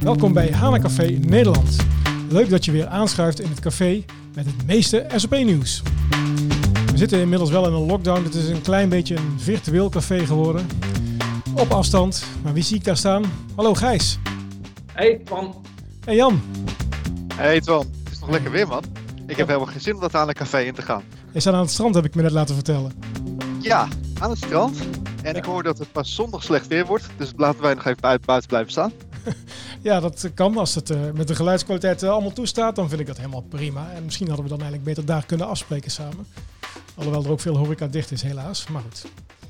Welkom bij Hana Café Nederland. Leuk dat je weer aanschuift in het café met het meeste SAP-nieuws. We zitten inmiddels wel in een lockdown. Het is een klein beetje een virtueel café geworden. Op afstand. Maar wie zie ik daar staan? Hallo Gijs. Hey Twan. Hey Jan. Hey Twan, het is nog lekker weer man. Ik heb helemaal geen zin om dat aan een café in te gaan. Je staat aan het strand, heb ik me net laten vertellen. Ja, aan het strand. En ik hoor dat het pas zondag slecht weer wordt. Dus laten wij nog even buiten blijven staan. Ja, dat kan. Als het uh, met de geluidskwaliteit uh, allemaal toestaat, dan vind ik dat helemaal prima. En misschien hadden we dan eigenlijk beter daar kunnen afspreken samen. Alhoewel er ook veel horeca dicht is, helaas. Maar goed.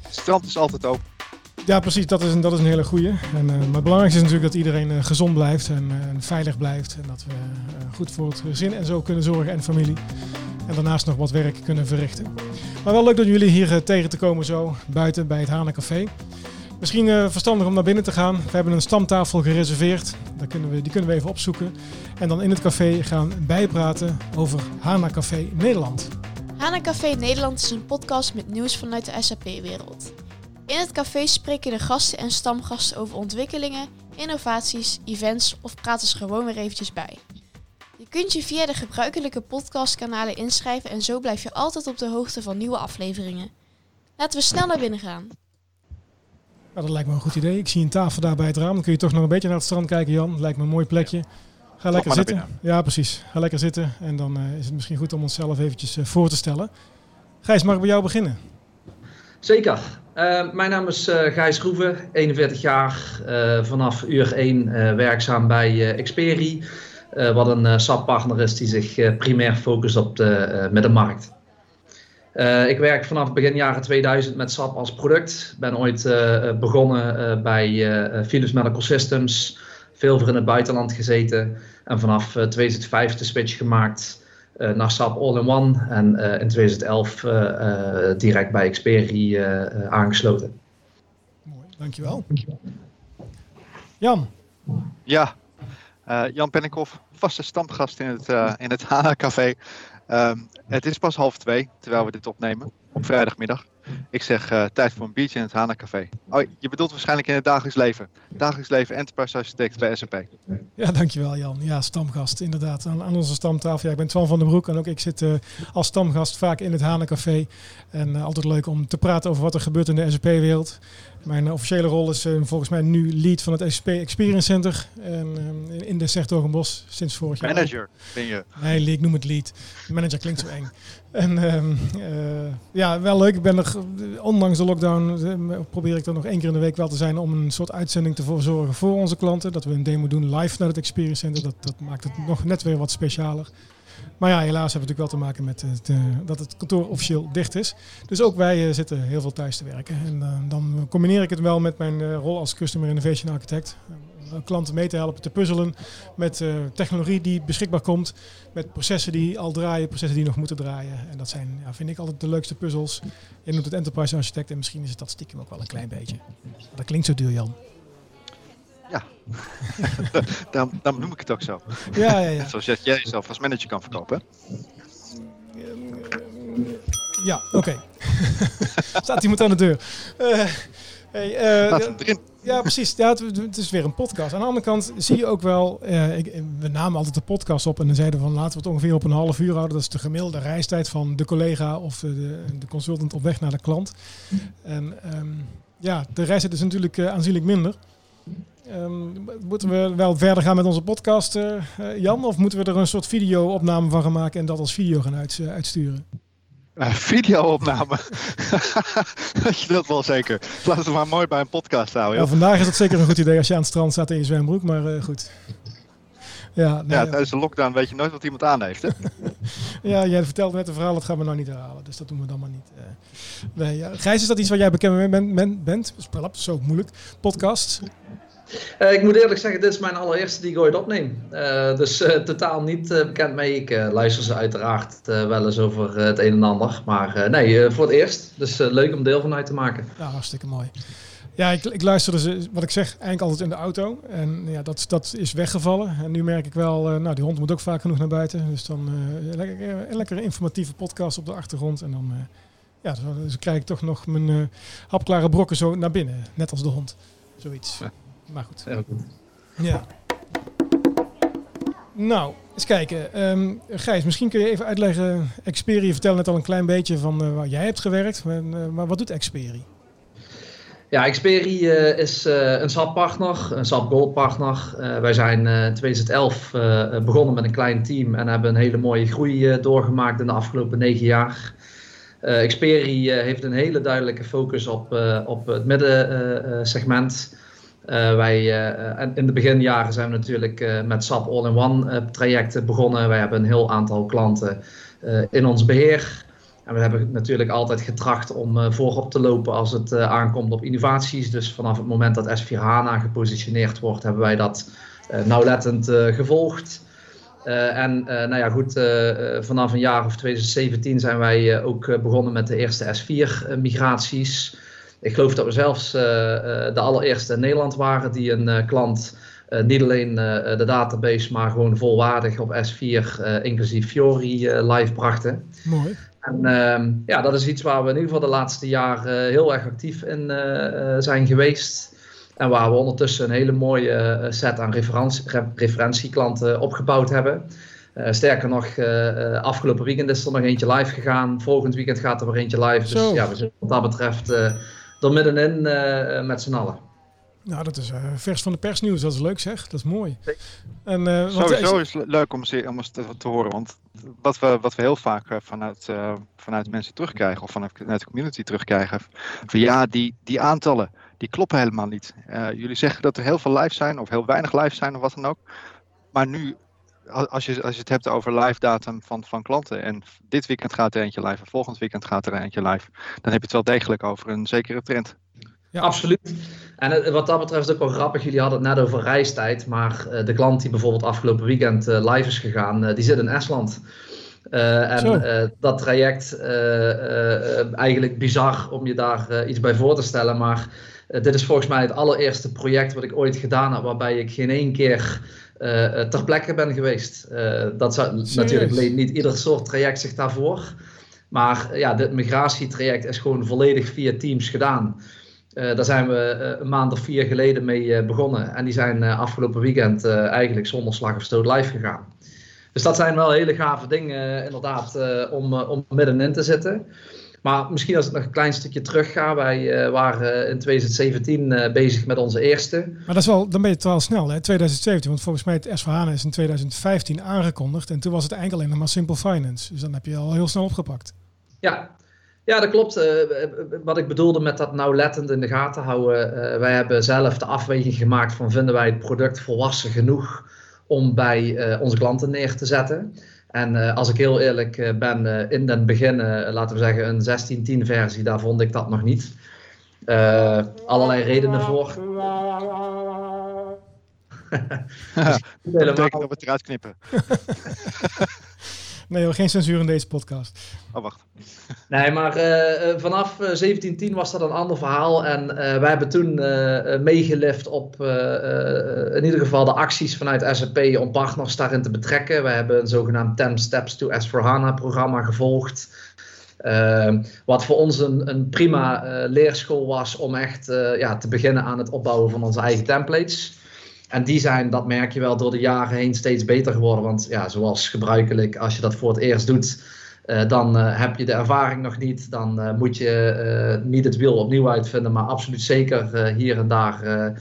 Het strand is altijd open. Ja, precies. Dat is een, dat is een hele goeie. En, uh, maar het belangrijkste is natuurlijk dat iedereen gezond blijft en, en, veilig blijft. En dat we goed voor het gezin en zo kunnen zorgen en familie. En daarnaast nog wat werk kunnen verrichten. Maar wel leuk dat jullie hier tegen te komen zo, buiten bij het Hane Café. Misschien verstandig om naar binnen te gaan. We hebben een stamtafel gereserveerd. Daar kunnen we, die kunnen we even opzoeken. En dan in het café gaan bijpraten over Hana Café Nederland. Hana Café Nederland is een podcast met nieuws vanuit de SAP-wereld. In het café spreken de gasten en stamgasten over ontwikkelingen, innovaties, events of praten ze gewoon weer eventjes bij. Je kunt je via de gebruikelijke podcastkanalen inschrijven en zo blijf je altijd op de hoogte van nieuwe afleveringen. Laten we snel naar binnen gaan. Ja, dat lijkt me een goed idee. Ik zie een tafel daar bij het raam. Dan kun je toch nog een beetje naar het strand kijken, Jan. Lijkt me een mooi plekje. Ga lekker zitten. Ja, precies. Ga lekker zitten. En dan uh, is het misschien goed om onszelf eventjes uh, voor te stellen. Gijs, mag ik bij jou beginnen? Zeker. Uh, mijn naam is Gijs Groeven, 41 jaar. vanaf uur 1 werkzaam bij Experi. wat een SAP-partner is die zich primair focust op de middenmarkt. Uh, ik werk vanaf begin jaren 2000 met SAP als product. Ben ooit uh, begonnen uh, bij Philips Medical Systems. Veel voor in het buitenland gezeten. En vanaf 2005 de switch gemaakt naar SAP All-in-One. En in 2011 direct bij Xperi aangesloten. Mooi, dankjewel. Jan. Ja, Jan Pennikhoff, vaste stamgast in het, in het HANA-café. Um, het is pas half twee, terwijl we dit opnemen, op vrijdagmiddag. Ik zeg uh, tijd voor een biertje in het Hana Café. Oh, je bedoelt waarschijnlijk in het dagelijks leven. Dagelijks leven Enterprise Architect bij SAP. Ja, dankjewel Jan. Ja, stamgast inderdaad. Aan, onze stamtafel. Ja, ik ben Twan van den Broek en ook ik zit uh, als stamgast vaak in het Hana Café. En uh, altijd leuk om te praten over wat er gebeurt in de SAP-wereld. Mijn officiële rol is volgens mij nu lead van het SAP Experience Center en, in de Sertogenbos sinds vorig jaar. Manager ben je? Nee, ik noem het lead. Manager klinkt zo eng. En um, ja, wel leuk. Ik ben er, ondanks de lockdown, probeer ik er nog één keer in de week wel te zijn om een soort uitzending te verzorgen voor onze klanten. Dat we een demo doen live naar het Experience Center. Dat, dat maakt het nog net weer wat specialer. Maar ja, helaas hebben we natuurlijk wel te maken met uh, dat het kantoor officieel dicht is. Dus ook wij uh, zitten heel veel thuis te werken. En uh, dan combineer ik het wel met mijn rol als Customer Innovation Architect. klanten mee te helpen te puzzelen met technologie die beschikbaar komt. Met processen die al draaien, processen die nog moeten draaien. En dat zijn, ja, vind ik altijd de leukste puzzels. Je noemt het Enterprise Architect en misschien is het dat stiekem ook wel een klein beetje. Dat klinkt zo duur, Jan. Ja, dan, dan noem ik het ook zo. Ja, ja, ja. Zoals jij jezelf als manager kan verkopen. Ja, oké. Okay. Staat iemand aan de deur. Uh, hey, uh, Laat erin. Ja, precies. Ja, het, is weer een podcast. Aan de andere kant zie je ook wel, uh, ik, we namen altijd de podcast op en dan zeiden we van laten we het ongeveer op een half uur houden. Dat is de gemiddelde reistijd van de collega of de, de consultant op weg naar de klant. En um, ja, de reistijd is natuurlijk uh, aanzienlijk minder. Um, moeten we wel verder gaan met onze podcast, uh, Jan? Of moeten we er een soort video-opname van gaan maken en dat als video gaan uit, uitsturen? Uh, video-opname. je dat wel zeker. Laten we maar mooi bij een podcast houden. Ja, vandaag is het zeker een goed idee als je aan het strand staat in je zwembroek, maar uh, goed. Ja, nee, ja, tijdens de lockdown weet je nooit wat iemand aan heeft. Hè? ja, jij vertelde net een verhaal, dat gaan we nou niet herhalen. Dus dat doen we dan maar niet. Uh, nee, ja. Gijs, is dat iets waar jij bekend mee bent? bent, bent? Zo moeilijk. Podcast? Uh, ik moet eerlijk zeggen, dit is mijn allereerste die ik ooit opneem. Uh, dus uh, totaal niet bekend mee. Ik luister ze uiteraard wel eens over het een en ander. Maar nee, voor het eerst. Dus leuk om deel van uit te maken. Ja, hartstikke mooi. Ja, ik, ik luisterde ze, wat ik zeg, eigenlijk altijd in de auto. En ja, dat, dat is weggevallen. En nu merk ik wel, nou die hond moet ook vaak genoeg naar buiten. Dus dan lekker, een lekkere informatieve podcast op de achtergrond. En dan ja, dus, krijg ik toch nog mijn hapklare brokken zo naar binnen. Net als de hond. Zoiets. Ja. Maar goed. Heel goed. Ja. Nou, eens kijken. Um, Gijs, misschien kun je even uitleggen. Xperi vertelde net al een klein beetje van uh, waar jij hebt gewerkt. Maar, uh, maar wat doet Xperi? Ja, Xperi uh, is een SAP-partner, een SAP Gold-partner. wij zijn in 2011 begonnen met een klein team en hebben een hele mooie groei doorgemaakt in de afgelopen negen jaar. Xperi heeft een hele duidelijke focus op, op het middensegment. Uh, wij, uh, in de beginjaren zijn we natuurlijk met SAP All-in-One trajecten begonnen. Wij hebben een heel aantal klanten in ons beheer. En we hebben natuurlijk altijd getracht om voorop te lopen als het aankomt op innovaties. Dus vanaf het moment dat S4 HANA gepositioneerd wordt, hebben wij dat nauwlettend gevolgd. en nou ja, goed, vanaf een jaar of 2017 zijn wij ook begonnen met de eerste S4-migraties. Ik geloof dat we zelfs uh, de allereerste in Nederland waren die een uh, klant niet alleen de database, maar gewoon volwaardig op S4, inclusief Fiori, live brachten. Mooi. En ehm, ja, dat is iets waar we in ieder geval de laatste jaren heel erg actief in zijn geweest. En waar we ondertussen een hele mooie set aan referentie, referentieklanten opgebouwd hebben. Sterker nog, afgelopen weekend is er nog eentje live gegaan. Volgend weekend gaat er weer eentje live. Dus ja, we zijn wat dat betreft er middenin uh, met z'n allen. Nou, dat is uh, vers van de persnieuws. Dat is leuk zeg. Dat is mooi. En, uh, Sowieso is het leuk om, ze, om eens te, te, horen. Want wat we, wat we heel vaak vanuit, uh, vanuit mensen terugkrijgen, of vanuit, vanuit de community terugkrijgen, van ja, die, die aantallen, die kloppen helemaal niet. jullie zeggen dat er heel veel live zijn, of heel weinig live zijn, of wat dan ook. Maar nu als je, als je het hebt over live datum van, van klanten en dit weekend gaat er eentje live en volgend weekend gaat er eentje live, dan heb je het wel degelijk over een zekere trend. Ja, absoluut. En wat dat betreft is ook wel grappig. Jullie hadden het net over reistijd, maar uh, de klant die bijvoorbeeld afgelopen weekend uh, live is gegaan, die zit in Estland. en dat traject, eigenlijk bizar om je daar iets bij voor te stellen, maar dit is volgens mij het allereerste project wat ik ooit gedaan heb, waarbij ik geen één keer uh, ter plekke ben geweest. Uh, dat zou, natuurlijk niet ieder soort traject zich daarvoor. Maar ja, dit migratietraject is gewoon volledig via Teams gedaan. Uh, daar zijn we een maand of vier geleden mee begonnen. En die zijn afgelopen weekend eigenlijk zonder slag of stoot live gegaan. Dus dat zijn wel hele gave dingen inderdaad om, om middenin te zitten. Maar misschien als ik nog een klein stukje terug ga. Wij uh, waren in 2017 uh, bezig met onze eerste. Maar dat is wel, dan ben je het wel snel, hè? 2017. Want volgens mij het S4HANA is in 2015 aangekondigd. En toen was het eigenlijk alleen nog maar Simple Finance. Dus dan heb je al heel snel opgepakt. Ja, ja, dat klopt. Uh, wat ik bedoelde met dat nauwlettend in de gaten houden. Uh, wij hebben zelf de afweging gemaakt van vinden wij het product volwassen genoeg om bij uh, onze klanten neer te zetten. En uh, als ik heel eerlijk uh, ben, uh, in den begin, laten we zeggen een 16-10 versie, daar vond ik dat nog niet. allerlei redenen voor. dus helemaal... dat we het eruit knippen. Nee, hoor, geen censuur in deze podcast. Oh, wacht. Nee, maar uh, vanaf 1710 was dat een ander verhaal. En uh, wij hebben toen uh, meegelift op in ieder geval de acties vanuit SAP om partners daarin te betrekken. We hebben een zogenaamd 10 Steps to S4HANA programma gevolgd. wat voor ons een, een prima leerschool was om echt ja, te beginnen aan het opbouwen van onze eigen templates. En die zijn, dat merk je wel, door de jaren heen steeds beter geworden. Want ja, zoals gebruikelijk, als je dat voor het eerst doet, uh, dan uh, heb je de ervaring nog niet. Dan uh, moet je niet het wiel opnieuw uitvinden, maar absoluut zeker hier en daar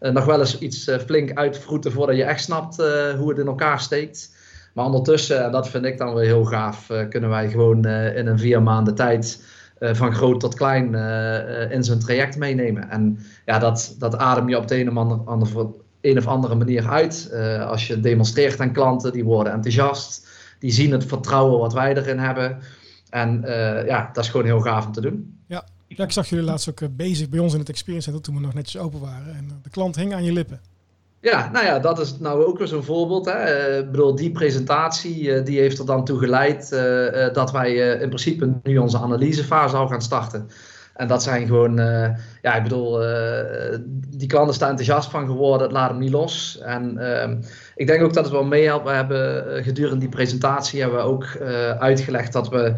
nog wel eens iets flink uitvroeten voordat je echt snapt hoe het in elkaar steekt. Maar ondertussen, en dat vind ik dan wel heel gaaf, kunnen wij gewoon in een vier maanden tijd van groot tot klein in zo'n traject meenemen. En ja, dat, dat adem je op de een of andere een of andere manier uit. Uh, als je demonstreert aan klanten, die worden enthousiast. Die zien het vertrouwen wat wij erin hebben. En uh, ja, dat is gewoon heel gaaf om te doen. Ja, ja ik zag jullie laatst ook uh, bezig bij ons in het Experience Center toen we nog netjes open waren. En de klant hing aan je lippen. Ja, nou ja, dat is nou ook weer zo'n voorbeeld. Hè. Ik bedoel, die presentatie die heeft er dan toe geleid dat wij in principe nu onze analysefase al gaan starten. En dat zijn gewoon, uh, ja, ik bedoel, uh, die klanten staan enthousiast van geworden, het laat hem niet los. En uh, ik denk ook dat het wel meehelpt. We hebben uh, gedurende die presentatie hebben we ook uitgelegd dat we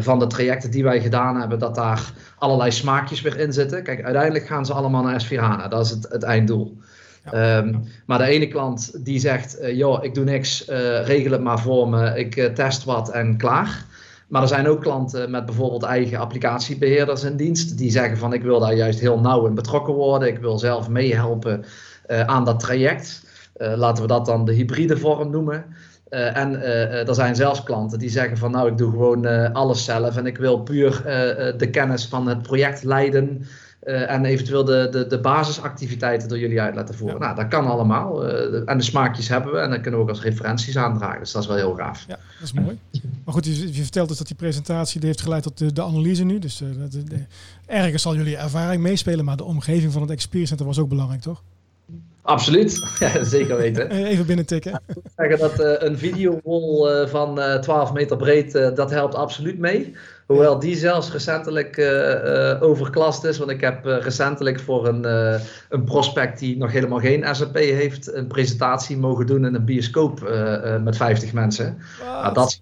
van de trajecten die wij gedaan hebben, dat daar allerlei smaakjes weer in zitten. Kijk, uiteindelijk gaan ze allemaal naar S4HANA. Dat is het, het einddoel. Ehm, maar de ene klant die zegt, joh, ik doe niks, regel het maar voor me, ik test wat en klaar. Maar er zijn ook klanten met bijvoorbeeld eigen applicatiebeheerders in dienst. Die zeggen van ik wil daar juist heel nauw in betrokken worden. Ik wil zelf meehelpen uh, aan dat traject. Uh, laten we dat dan de hybride vorm noemen. Uh, en er zijn zelfs klanten die zeggen van nou ik doe gewoon alles zelf. En ik wil puur de kennis van het project leiden. En eventueel de, de, de basisactiviteiten door jullie uit laten voeren. Nou, dat kan allemaal. en de smaakjes hebben we. En dan kunnen we ook als referenties aandragen. Dus dat is wel heel gaaf. Ja, dat is mooi. Maar goed, je, je, vertelt dus dat die presentatie die heeft geleid tot de, de analyse nu. Dus uh, de, de, ergens zal jullie ervaring meespelen, maar de omgeving van het Experience Center was ook belangrijk, toch? Absoluut, ja, zeker weten. Even binnen tikken. Ja, zeggen dat uh, een videowall uh, van uh, 12 meter breed, dat helpt absoluut mee. Hoewel die zelfs recentelijk overklast is. Want ik heb recentelijk voor een, een prospect die nog helemaal geen SAP heeft, een presentatie mogen doen in een bioscoop met 50 mensen. Nou, dat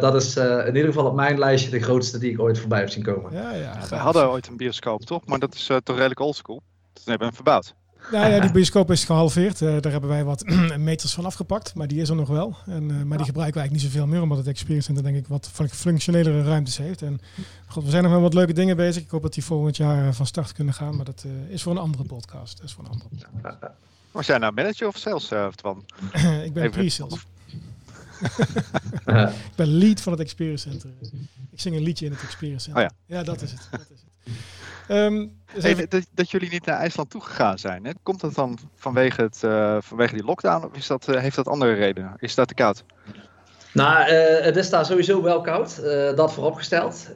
dat is in ieder geval op mijn lijstje de grootste die ik ooit voorbij heb zien komen. Ja, ja, we hadden ooit een bioscoop, toch? Maar dat is toch redelijk oldschool. Dat hebben we hem verbouwd. Nou ja, die bioscoop is gehalveerd. Uh, daar hebben wij wat meters van afgepakt, maar die is er nog wel. En, uh, maar die gebruiken wij eigenlijk niet zoveel meer, omdat het Experience Center denk ik wat functionelere ruimtes heeft. En god, we zijn nog wel wat leuke dingen bezig. Ik hoop dat die volgend jaar uh, van start kunnen gaan, maar dat is voor een andere podcast. Dat is voor een andere podcast. Was jij nou manager of sales, Twan? ik ben pre-sales. ik ben lead van het Experience Center. Ik zing een liedje in het Experience Center. Oh ja. ja, dat is het. Dat is het. Um, dus even... dat, dat, jullie niet naar IJsland toegegaan zijn, hè? komt dat dan vanwege, het, uh, vanwege die lockdown of is dat, uh, heeft dat andere redenen? Is dat te koud? Nou, uh, het is daar sowieso wel koud, dat vooropgesteld.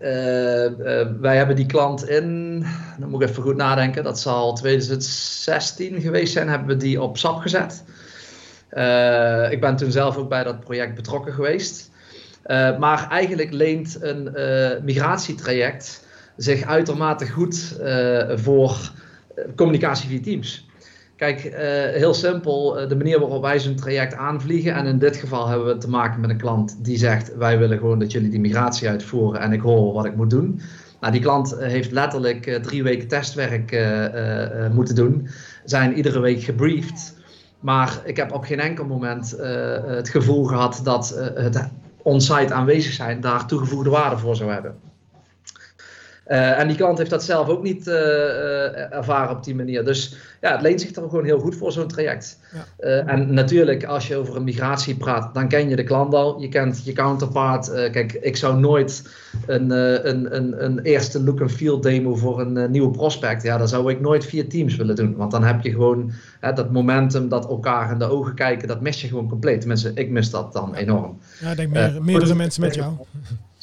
wij hebben die klant in, dan moet ik even goed nadenken, dat zal 2016 geweest zijn, hebben we die op SAP gezet. ik ben toen zelf ook bij dat project betrokken geweest. maar eigenlijk leent een migratietraject zich uitermate goed uh, voor communicatie via Teams. Kijk, uh, heel simpel, de manier waarop wij zo'n traject aanvliegen. En in dit geval hebben we te maken met een klant die zegt: Wij willen gewoon dat jullie die migratie uitvoeren en ik hoor wat ik moet doen. Nou, die klant heeft letterlijk drie weken testwerk moeten doen, zijn iedere week gebriefd. Maar ik heb op geen enkel moment het gevoel gehad dat het on-site aanwezig zijn daar toegevoegde waarde voor zou hebben. Uh, en die klant heeft dat zelf ook niet uh, uh, ervaren op die manier. Dus ja, het leent zich er gewoon heel goed voor zo'n traject. Ja. en natuurlijk, als je over een migratie praat, dan ken je de klant al. Je kent je counterpart. kijk, ik zou nooit een, een, een, een eerste look and feel demo voor een nieuwe prospect. Ja, dat zou ik nooit via Teams willen doen. Want dan heb je gewoon dat momentum, dat elkaar in de ogen kijken, dat mis je gewoon compleet. Tenminste, ik mis dat dan enorm. Ja, ik denk meer, meerdere mensen met jou.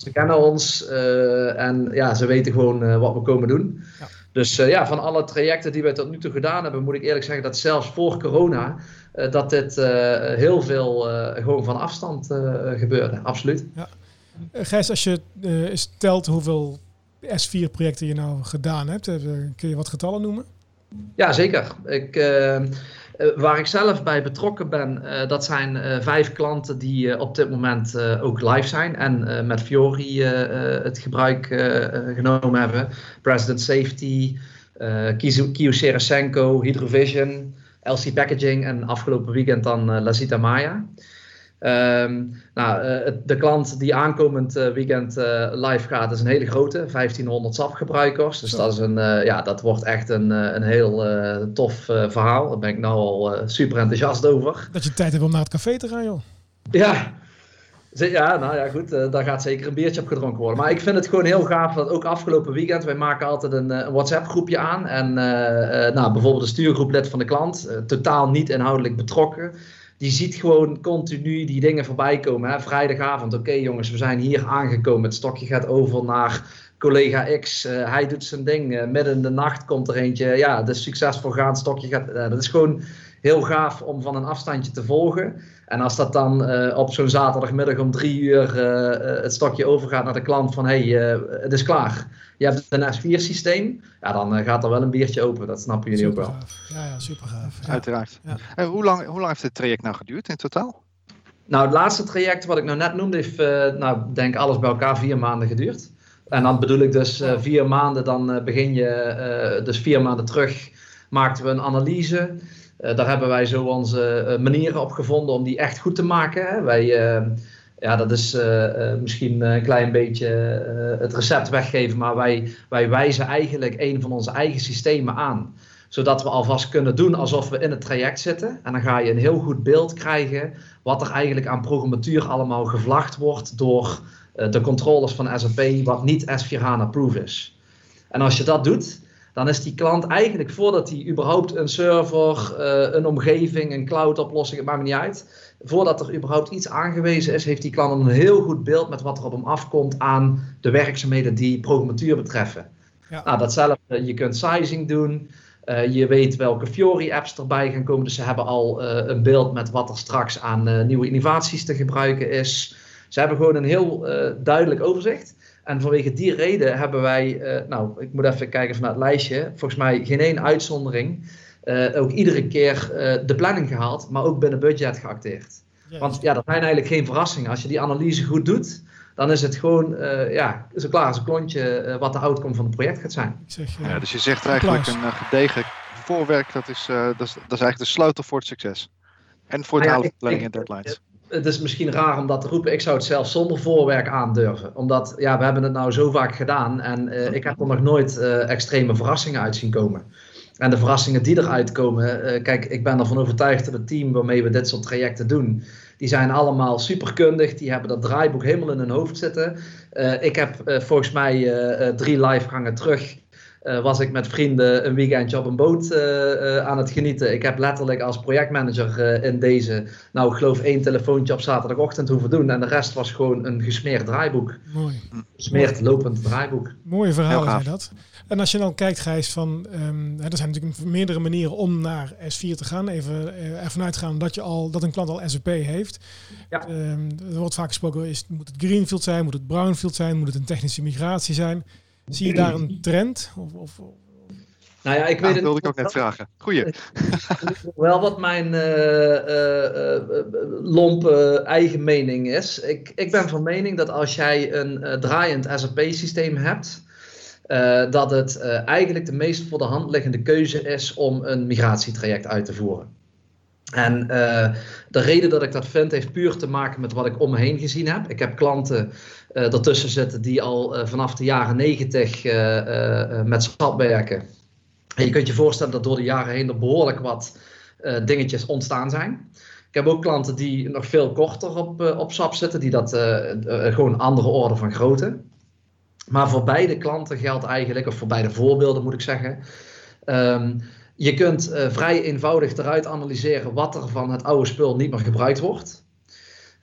Ze kennen ons uh, en ja, ze weten gewoon uh, wat we komen doen. Ja. Dus uh, ja, van alle trajecten die wij tot nu toe gedaan hebben, moet ik eerlijk zeggen dat zelfs voor corona, dat dit heel veel gewoon van afstand gebeurde. Absoluut. Ja. Gijs, als je stelt hoeveel S4-projecten je nou gedaan hebt, kun je wat getallen noemen? Ja, zeker. Ik, waar ik zelf bij betrokken ben, uh, dat zijn uh, vijf klanten die op dit moment ook live zijn en met Fiori het gebruik genomen hebben. President Safety, Senko, Hydrovision, LC Packaging en afgelopen weekend dan Lazita Maya. Um, nou, uh, de klant die aankomend uh, weekend uh, live gaat, is een hele grote, 1500 SAP-gebruikers. Dus dat, is een, ja, dat wordt echt een, een heel tof verhaal. Daar ben ik nou al super enthousiast over. Dat je tijd hebt om naar het café te gaan, joh. Ja, ja, nou ja, goed, daar gaat zeker een biertje op gedronken worden. Maar ik vind het gewoon heel gaaf dat ook afgelopen weekend, wij maken altijd een, een WhatsApp-groepje aan. En uh, uh, nou, bijvoorbeeld een stuurgroeplid van de klant, totaal niet inhoudelijk betrokken die ziet gewoon continu die dingen voorbij komen. Hè? Vrijdagavond, oké jongens, we zijn hier aangekomen. Het stokje gaat over naar collega X. Uh, hij doet zijn ding. Uh, midden in de nacht komt er eentje. Ja, de succesvol gaan, stokje gaat. Uh, dat is gewoon heel gaaf om van een afstandje te volgen. En als dat dan op zo'n zaterdagmiddag om drie uur het stokje overgaat naar de klant van hé, hey, het is klaar. Je hebt een S4-systeem, ja, dan gaat er wel een biertje open. Dat snappen jullie ook wel. Ja, ja, super gaaf. Ja. Uiteraard. Ja. hoe, lang, hoe lang heeft dit traject nou geduurd in totaal? Nou, het laatste traject wat ik nou net noemde, heeft, uh, nou, denk alles bij elkaar vier maanden geduurd. En dan bedoel ik dus uh, vier maanden, dan uh, begin je, dus vier maanden terug maakten we een analyse. Daar hebben wij zo onze manieren op gevonden om die echt goed te maken. Hè. Wij, ja, dat is misschien een klein beetje het recept weggeven, maar wij, wij wijzen eigenlijk een van onze eigen systemen aan zodat we alvast kunnen doen alsof we in het traject zitten. En dan ga je een heel goed beeld krijgen wat er eigenlijk aan programmatuur allemaal gevlacht wordt door de controllers van SAP, wat niet S4 HANA Proof is. En als je dat doet, dan is die klant eigenlijk voordat hij überhaupt een server, uh, een omgeving, een cloud oplossing, het maakt me niet uit. Voordat er überhaupt iets aangewezen is, heeft die klant een heel goed beeld met wat er op hem afkomt aan de werkzaamheden die programmatuur betreffen. Ja. Nou, datzelfde, je kunt sizing doen. Uh, je weet welke Fiori-apps erbij gaan komen. Dus ze hebben al uh, een beeld met wat er straks aan uh, nieuwe innovaties te gebruiken is. Ze hebben gewoon een heel duidelijk overzicht. En vanwege die reden hebben wij, nou, ik moet even kijken van het lijstje. Volgens mij geen één uitzondering. ook iedere keer de planning gehaald, maar ook binnen budget geacteerd. Ja, Want ja, dat zijn eigenlijk geen verrassingen. Als je die analyse goed doet, dan is het gewoon uh, ja, zo klaar als een klontje uh, wat de outcome van het project gaat zijn. Zeg, uh, ja, dus je zegt eigenlijk een gedegen voorwerk, dat is, dat, is, dat is eigenlijk de sleutel voor het succes. En voor het nou ja, van planning en deadlines. Het is misschien raar om dat te roepen. Ik zou het zelfs zonder voorwerk aandurven. Omdat ja, we hebben het nou zo vaak gedaan. En ik heb er nog nooit extreme verrassingen uit zien komen. En de verrassingen die eruit komen. kijk, ik ben ervan overtuigd dat het team waarmee we dit soort trajecten doen die zijn allemaal superkundig. Die hebben dat draaiboek helemaal in hun hoofd zitten. Ik heb volgens mij drie livegangen terug. Was ik met vrienden een weekendje op een boot aan het genieten. Ik heb letterlijk als projectmanager in deze, nou ik geloof één telefoontje op zaterdagochtend hoeven doen. En de rest was gewoon een gesmeerd draaiboek. Mooi. Gesmeerd lopend draaiboek. Mooie verhalen zijn dat. En als je dan kijkt, Gijs, van um, er zijn natuurlijk meerdere manieren om naar S4 te gaan. Even uh, ervan uitgaan dat, je al, dat een klant al SAP heeft. Ja. Um, er wordt vaak gesproken, is, moet het greenfield zijn, moet het brownfield zijn, moet het een technische migratie zijn? Zie je daar een trend? Of, of, nou ja, ik weet dat wilde ik ook net vragen. Goeie. Wel wat mijn uh, uh, lompe eigen mening is. Ik, ik ben van mening dat als jij een draaiend SAP-systeem hebt, uh, dat het uh, eigenlijk de meest voor de hand liggende keuze is om een migratietraject uit te voeren. En uh, de reden dat ik dat vind, heeft puur te maken met wat ik om me heen gezien heb. Ik heb klanten ertussen zitten die al vanaf de jaren negentig met SAP werken. En je kunt je voorstellen dat door de jaren heen er behoorlijk wat dingetjes ontstaan zijn. Ik heb ook klanten die nog veel korter op, op SAP zitten, die dat gewoon andere orde van grootte. Maar voor beide klanten geldt eigenlijk, of voor beide voorbeelden moet ik zeggen. Um, je kunt uh, vrij eenvoudig eruit analyseren wat er van het oude spul niet meer gebruikt wordt.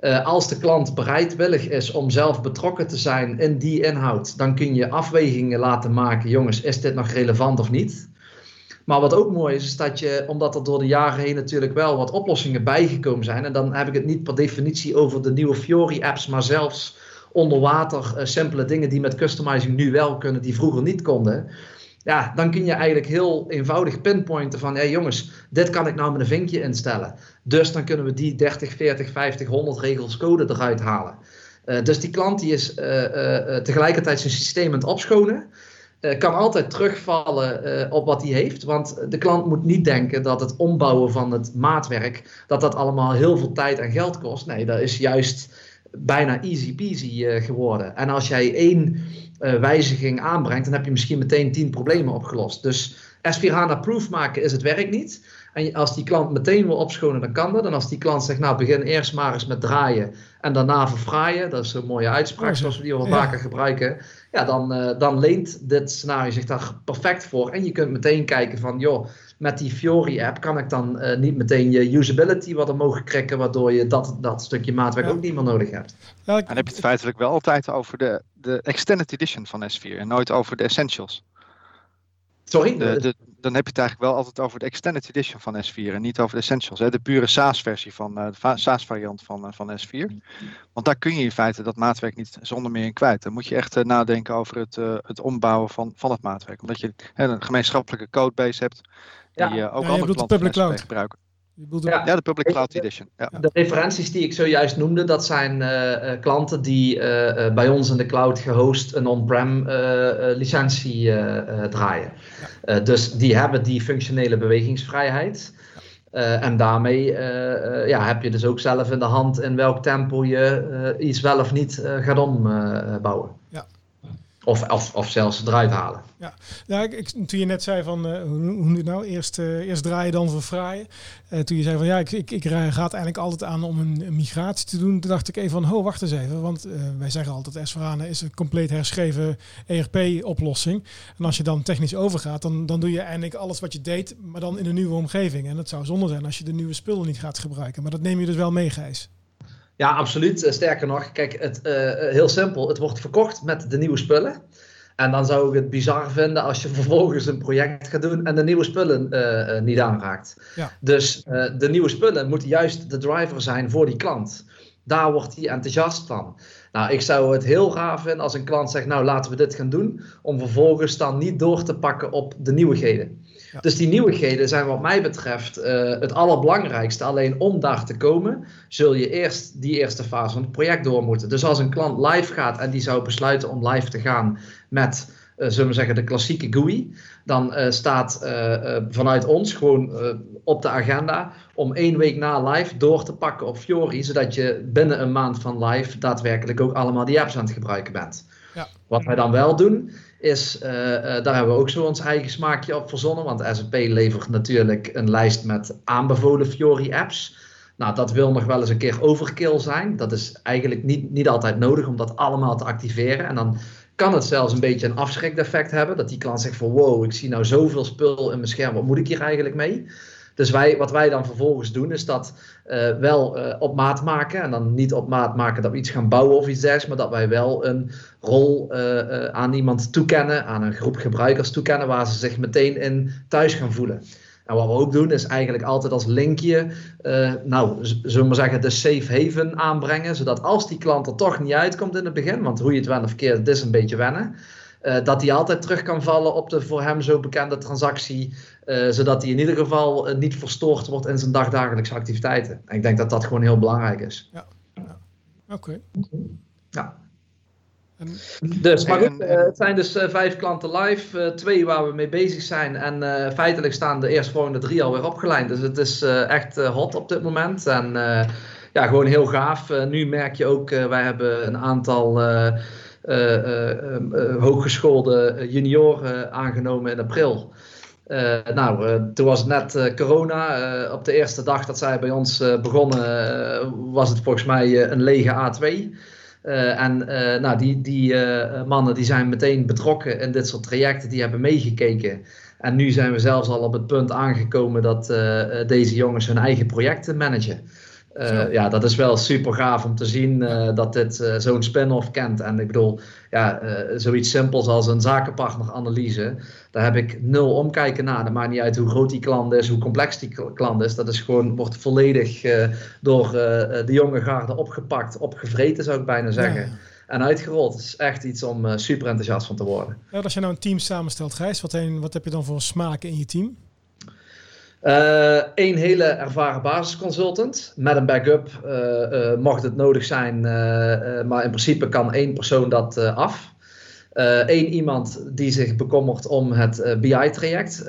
Uh, als de klant bereidwillig is om zelf betrokken te zijn in die inhoud, dan kun je afwegingen laten maken. Jongens, is dit nog relevant of niet? Maar wat ook mooi is, is dat je, omdat er door de jaren heen natuurlijk wel wat oplossingen bijgekomen zijn. En dan heb ik het niet per definitie over de nieuwe Fiori-apps, maar zelfs onder water uh, simpele dingen die met customizing nu wel kunnen, die vroeger niet konden. Ja, dan kun je eigenlijk heel eenvoudig pinpointen van, hé hey jongens, dit kan ik nou met een vinkje instellen. Dus dan kunnen we die 30, 40, 50, 100 regels code eruit halen. Uh, dus die klant die is uh, tegelijkertijd zijn systeem aan het opschonen. kan altijd terugvallen op wat hij heeft. Want de klant moet niet denken dat het ombouwen van het maatwerk, dat dat allemaal heel veel tijd en geld kost. Nee, dat is juist bijna easy peasy geworden. En als jij één wijziging aanbrengt, dan heb je misschien meteen tien problemen opgelost. Dus S4 HANA proof maken is het werk niet. En als die klant meteen wil opschonen, dan kan dat. En als die klant zegt, nou begin eerst maar eens met draaien en daarna verfraaien. Dat is een mooie uitspraak, oh, zoals we die al vaker gebruiken. Ja, dan, uh, dan leent dit scenario zich daar perfect voor. En je kunt meteen kijken van, joh, met die Fiori-app kan ik dan uh, niet meteen je usability wat omhoog krikken, waardoor je dat, dat stukje maatwerk ook niet meer nodig hebt. Ja, ik... Dan heb je het feitelijk wel altijd over de, de Extended Edition van S4 en nooit over de Essentials. Sorry? De, de, dan heb je het eigenlijk wel altijd over de Extended Edition van S4 en niet over de Essentials. Hè? De pure SaaS-versie van uh, de SaaS-variant van, uh, van S4. Want daar kun je in feite dat maatwerk niet zonder meer in kwijt. Dan moet je echt uh, nadenken over het, het ombouwen van, van het maatwerk. Omdat je een gemeenschappelijke codebase hebt die ja. ook ja, andere klanten gebruiken. Ja. ja, de Public Cloud Edition. Ja. De referenties die ik zojuist noemde, dat zijn uh, klanten die uh, bij ons in de cloud gehost een on-prem licentie draaien. Ja. dus die hebben die functionele bewegingsvrijheid. en daarmee ja, heb je dus ook zelf in de hand in welk tempo je iets wel of niet gaat ombouwen. Ja. Of, of, zelfs eruit halen. Ja, ik, toen je net zei van, uh, hoe, hoe het nou, eerst, uh, eerst draaien dan verfraaien. Uh, toen je zei van, ja, ik, ik, ik gaat eigenlijk altijd aan om een, een, migratie te doen. Toen dacht ik even van, oh, wacht eens even. Want wij zeggen altijd, s is een compleet herschreven ERP-oplossing. En als je dan technisch overgaat, dan, dan doe je eigenlijk alles wat je deed, maar dan in een nieuwe omgeving. En dat zou zonde zijn als je de nieuwe spullen niet gaat gebruiken. Maar dat neem je dus wel mee, Gijs. Ja, absoluut. Sterker nog, kijk, het, heel simpel. Het wordt verkocht met de nieuwe spullen. En dan zou ik het bizar vinden als je vervolgens een project gaat doen en de nieuwe spullen uh, niet aanraakt. Ja. Dus de nieuwe spullen moeten juist de driver zijn voor die klant. Daar wordt hij enthousiast van. Nou, ik zou het heel gaaf vinden als een klant zegt, nou laten we dit gaan doen, om vervolgens dan niet door te pakken op de nieuwigheden. Dus die nieuwigheden zijn wat mij betreft uh, het allerbelangrijkste. Alleen om daar te komen, zul je eerst die eerste fase van het project door moeten. Dus als een klant live gaat en die zou besluiten om live te gaan met, uh, zullen we zeggen, de klassieke GUI, dan uh, staat vanuit ons gewoon op de agenda om één week na live door te pakken op Fiori, zodat je binnen een maand van live daadwerkelijk ook allemaal die apps aan het gebruiken bent. Ja. Wat wij dan wel doen, is, uh, uh, daar hebben we ook zo ons eigen smaakje op verzonnen. Want SAP levert natuurlijk een lijst met aanbevolen Fiori-apps. Nou, dat wil nog wel eens een keer overkill zijn. Dat is eigenlijk niet, niet altijd nodig om dat allemaal te activeren. En dan kan het zelfs een beetje een afschrikdeffect hebben. Dat die klant zegt van wow, ik zie nou zoveel spul in mijn scherm. Wat moet ik hier eigenlijk mee? Dus wij, wat wij dan vervolgens doen, is dat uh, wel uh, op maat maken. En dan niet op maat maken dat we iets gaan bouwen of iets dergelijks, maar dat wij wel een rol uh, aan iemand toekennen, aan een groep gebruikers toekennen, waar ze zich meteen in thuis gaan voelen. En wat we ook doen, is eigenlijk altijd als linkje, nou, zullen we maar zeggen, de safe haven aanbrengen. Zodat als die klant er toch niet uitkomt in het begin, want hoe je het wel of verkeerd, het is een beetje wennen. Dat hij altijd terug kan vallen op de voor hem zo bekende transactie, zodat hij in ieder geval uh, niet verstoord wordt in zijn dagdagelijkse activiteiten. En ik denk dat dat gewoon heel belangrijk is. Ja, ja. oké. Okay. Ja. En, dus, maar goed, het zijn dus vijf klanten live, twee waar we mee bezig zijn. En feitelijk staan de eerstvolgende drie alweer opgeleid. Dus het is echt hot op dit moment. En ja, gewoon heel gaaf. nu merk je ook, wij hebben een aantal eh, eh, eh, hooggeschoolde junioren aangenomen in april. Nou, toen was het net corona. op de eerste dag dat zij bij ons begonnen, was het volgens mij een lege A2. en nou, die, die mannen die zijn meteen betrokken in dit soort trajecten, die hebben meegekeken. En nu zijn we zelfs al op het punt aangekomen dat deze jongens hun eigen projecten managen. Uh, ja, dat is wel super gaaf om te zien uh, dat dit uh, zo'n spin-off kent. En ik bedoel, ja, zoiets simpels als een zakenpartneranalyse, daar heb ik nul omkijken naar. Dat maakt niet uit hoe groot die klant is, hoe complex die klant is. Dat is gewoon, wordt volledig door de jonge garde opgepakt, opgevreten zou ik bijna zeggen. Ja. En uitgerold. Het is echt iets om super enthousiast van te worden. Ja, als je nou een team samenstelt, Gijs, wat, een, wat heb je dan voor smaak in je team? Een uh, hele ervaren basisconsultant. Met een backup, uh, uh, mocht het nodig zijn, maar in principe kan één persoon dat af. Eén iemand die zich bekommert om het BI-traject,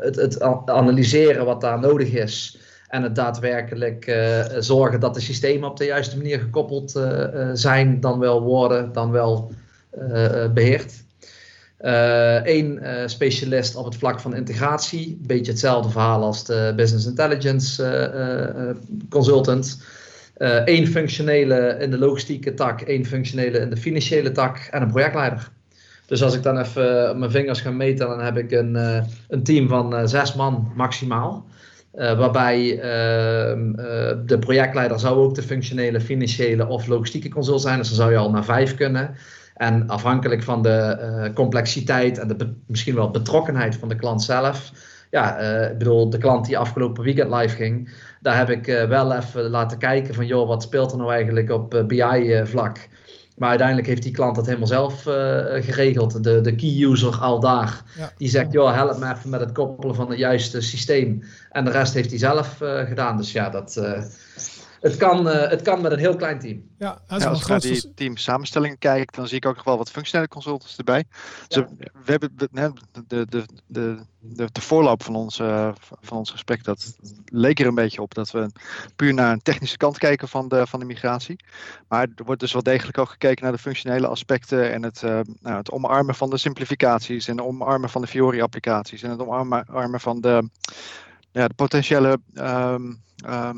het, het, analyseren wat daar nodig is. En het daadwerkelijk zorgen dat de systemen op de juiste manier gekoppeld zijn, dan wel worden, dan wel beheerd. Eén uh, uh, specialist op het vlak van integratie. Beetje hetzelfde verhaal als de business intelligence uh, consultant. Eén functionele in de logistieke tak, één functionele in de financiële tak en een projectleider. Dus als ik dan even mijn vingers ga meten, dan heb ik een, een team van zes man maximaal. waarbij ehm, de projectleider zou ook de functionele, financiële of logistieke consult zijn. Dus dan zou je al naar vijf kunnen. En afhankelijk van de uh, complexiteit en de misschien wel betrokkenheid van de klant zelf. Ja, uh, ik bedoel, de klant die afgelopen weekend live ging, daar heb ik uh, wel even laten kijken van, joh, wat speelt er nou eigenlijk op BI-vlak? Maar uiteindelijk heeft die klant dat helemaal zelf geregeld. De, de key user al daar, die zegt, joh, help me even met het koppelen van het juiste systeem. En de rest heeft hij zelf gedaan. Dus ja, dat, het kan, uh, het kan met een heel klein team. Ja, als ik naar die team samenstellingen kijk, dan zie ik ook nog wel wat functionele consultants erbij. Dus we hebben de, de, de, de, de, de voorloop van ons, uh, van ons gesprek, dat leek er een beetje op dat we puur naar een technische kant kijken van de, van de migratie. Maar er wordt dus wel degelijk ook gekeken naar de functionele aspecten en het, uh, nou, het omarmen van de simplificaties en het omarmen van de Fiori-applicaties en het omarmen van de, ja, de potentiële um, um, eh,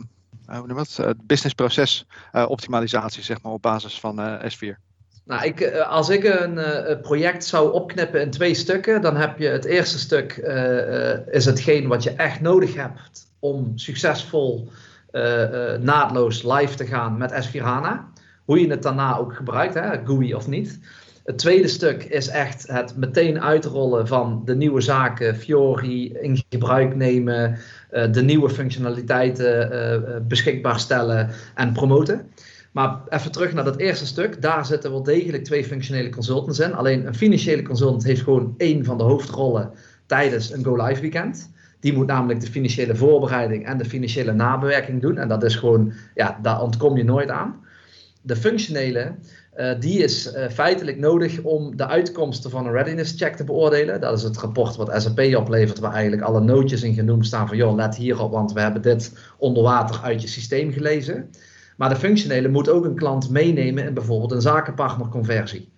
hoe noem het, uh, businessproces uh, optimalisatie zeg maar, op basis van S4? Nou, ik, als ik een project zou opknippen in twee stukken, dan heb je het eerste stuk is hetgeen wat je echt nodig hebt om succesvol naadloos live te gaan met S4 HANA. Hoe je het daarna ook gebruikt, hè, GUI of niet. Het tweede stuk is echt het meteen uitrollen van de nieuwe zaken, Fiori, in gebruik nemen, uh, de nieuwe functionaliteiten uh, beschikbaar stellen en promoten. Maar even terug naar dat eerste stuk. Daar zitten wel degelijk twee functionele consultants in. Alleen een financiële consultant heeft gewoon één van de hoofdrollen tijdens een go-live weekend. Die moet namelijk de financiële voorbereiding en de financiële nabewerking doen. En dat is gewoon, ja, daar ontkom je nooit aan. De functionele, uh, die is uh, feitelijk nodig om de uitkomsten van een readiness check te beoordelen. Dat is het rapport wat SAP oplevert, waar eigenlijk alle nootjes in genoemd staan van joh, let hierop, want we hebben dit onder water uit je systeem gelezen. Maar de functionele moet ook een klant meenemen in bijvoorbeeld een zakenpartnerconversie.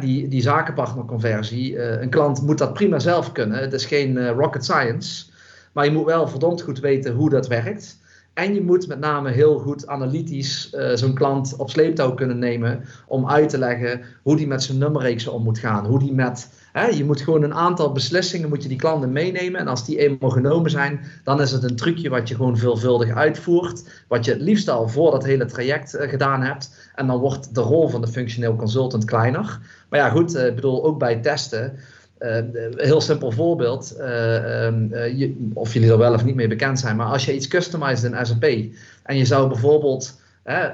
Die, die zakenpartnerconversie, uh, een klant moet dat prima zelf kunnen. Het is geen rocket science. Maar je moet wel verdomd goed weten hoe dat werkt. En je moet met name heel goed analytisch uh, zo'n klant op sleeptouw kunnen nemen om uit te leggen hoe die met zijn nummerreeksen om moet gaan. Hoe die met, hè, je moet gewoon een aantal beslissingen moet je die klanten meenemen. En als die eenmaal genomen zijn, dan is het een trucje wat je gewoon veelvuldig uitvoert. Wat je het liefst al voor dat hele traject uh, gedaan hebt. En dan wordt de rol van de functioneel consultant kleiner. Maar ja, goed, uh, ik bedoel, ook bij testen een uh, heel simpel voorbeeld, uh, um, je, of jullie er wel of niet mee bekend zijn, maar als je iets customized in SAP en je zou bijvoorbeeld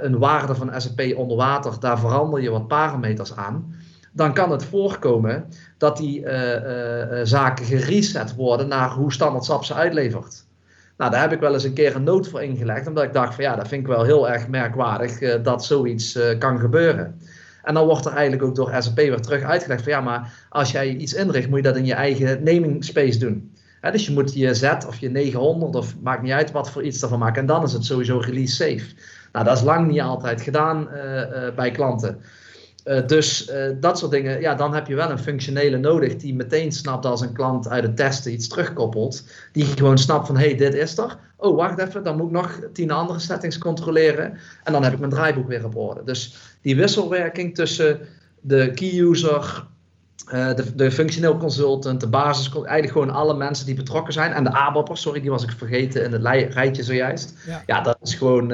een waarde van SAP onder water, daar verander je wat parameters aan, dan kan het voorkomen dat die zaken gereset worden naar hoe standaard SAP ze uitlevert. Nou, daar heb ik wel eens een keer een noot voor ingelegd, omdat ik dacht van ja, dat vind ik wel heel erg merkwaardig dat zoiets kan gebeuren. En dan wordt er eigenlijk ook door SAP weer terug uitgelegd van ja, maar als jij iets inricht, moet je dat in je eigen naming space doen. dus je moet je Z of je 900 of maakt niet uit wat voor iets ervan maken. En dan is het sowieso release safe. Nou, dat is lang niet altijd gedaan uh, uh, bij klanten. Uh, dus dat soort dingen, ja, dan heb je wel een functionele nodig die meteen snapt als een klant uit het testen iets terugkoppelt. Die gewoon snapt van, hé, hey, dit is er. Oh, wacht even, dan moet ik nog tien andere settings controleren. En dan heb ik mijn draaiboek weer op orde. Dus die wisselwerking tussen de key user, uh, de, de functioneel consultant, de basis, eigenlijk gewoon alle mensen die betrokken zijn. En de ABAPper, sorry, die was ik vergeten in het rijtje zojuist. Ja, ja dat is gewoon,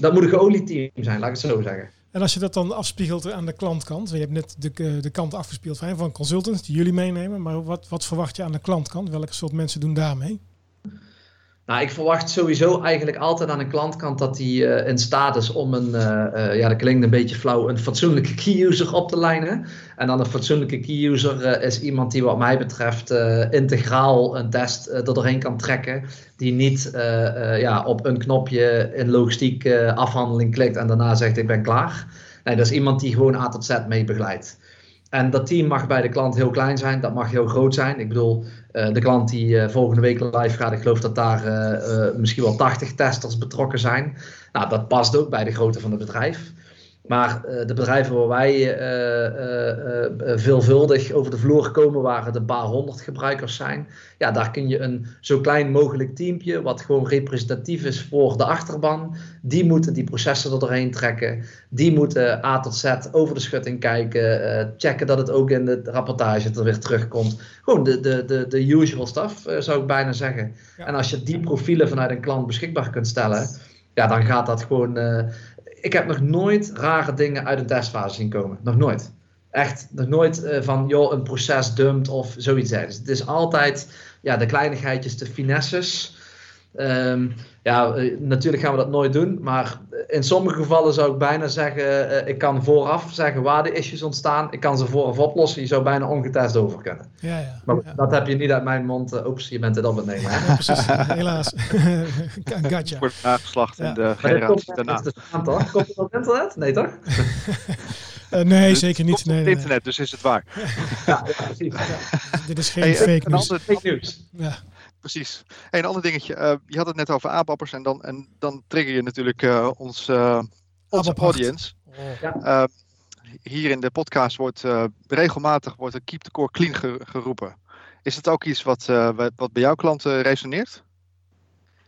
dat moet een geolied team zijn, laat ik het zo zeggen. En als je dat dan afspiegelt aan de klantkant, je hebt net de, de kant afgespeeld van consultants die jullie meenemen, maar wat, wat verwacht je aan de klantkant? Welke soort mensen doen daarmee? Nou, ik verwacht sowieso eigenlijk altijd aan de klantkant dat hij uh, in staat is om een, uh, uh, ja dat klinkt een beetje flauw, een fatsoenlijke key user op te lijnen. En dan een fatsoenlijke key user is iemand die wat mij betreft integraal een test er doorheen kan trekken. Die niet ja, op een knopje in logistiek afhandeling klikt en daarna zegt ik ben klaar. Nee, dat is iemand die gewoon A tot Z mee begeleidt. En dat team mag bij de klant heel klein zijn, dat mag heel groot zijn. Ik bedoel, uh, de klant die uh, volgende week live gaat, ik geloof dat daar uh, misschien wel 80 testers betrokken zijn. Nou, dat past ook bij de grootte van het bedrijf. Maar de bedrijven waar wij veelvuldig over de vloer komen, waar het een paar honderd gebruikers zijn, ja, daar kun je een zo klein mogelijk teampje, wat gewoon representatief is voor de achterban, die moeten die processen er doorheen trekken. Die moeten A tot Z over de schutting kijken, checken dat het ook in de rapportage er weer terugkomt. Gewoon de, de, de, de usual stuff, zou ik bijna zeggen. En als je die profielen vanuit een klant beschikbaar kunt stellen, ja, dan gaat dat gewoon ik heb nog nooit rare dingen uit een testfase zien komen. Nog nooit. Echt, nog nooit uh, van, joh, een proces dumpt of zoiets. Dus het is altijd ja, de kleinigheidjes, de finesses. Ehm, ja, eh, natuurlijk gaan we dat nooit doen, maar in sommige gevallen zou ik bijna zeggen, uh, ik kan vooraf zeggen waar de issues ontstaan. Ik kan ze vooraf oplossen, je zou bijna ongetest over kunnen. Ja, ja. Maar ja. dat heb je niet uit mijn mond. Uh, oeps, je bent het op het nemen. Ja, precies, helaas. gotcha. Wordt nageslacht in de generatie komt daarna. Komt het op internet? Nee, toch? Eh, nee, zeker niet. op Nee, nee. internet, dus is het waar. Ja, ja precies. Ja, dit is geen Hey, fake een news. ander- Fake news. Ja. Precies. Hey, een ander dingetje. eh, je had het net over aapappers en dan, en dan trigger je natuurlijk eh, ons, eh, onze audience. Hier in de podcast wordt eh, regelmatig wordt er keep the core clean ge- geroepen. Is dat ook iets wat, eh, wat bij jouw klanten resoneert?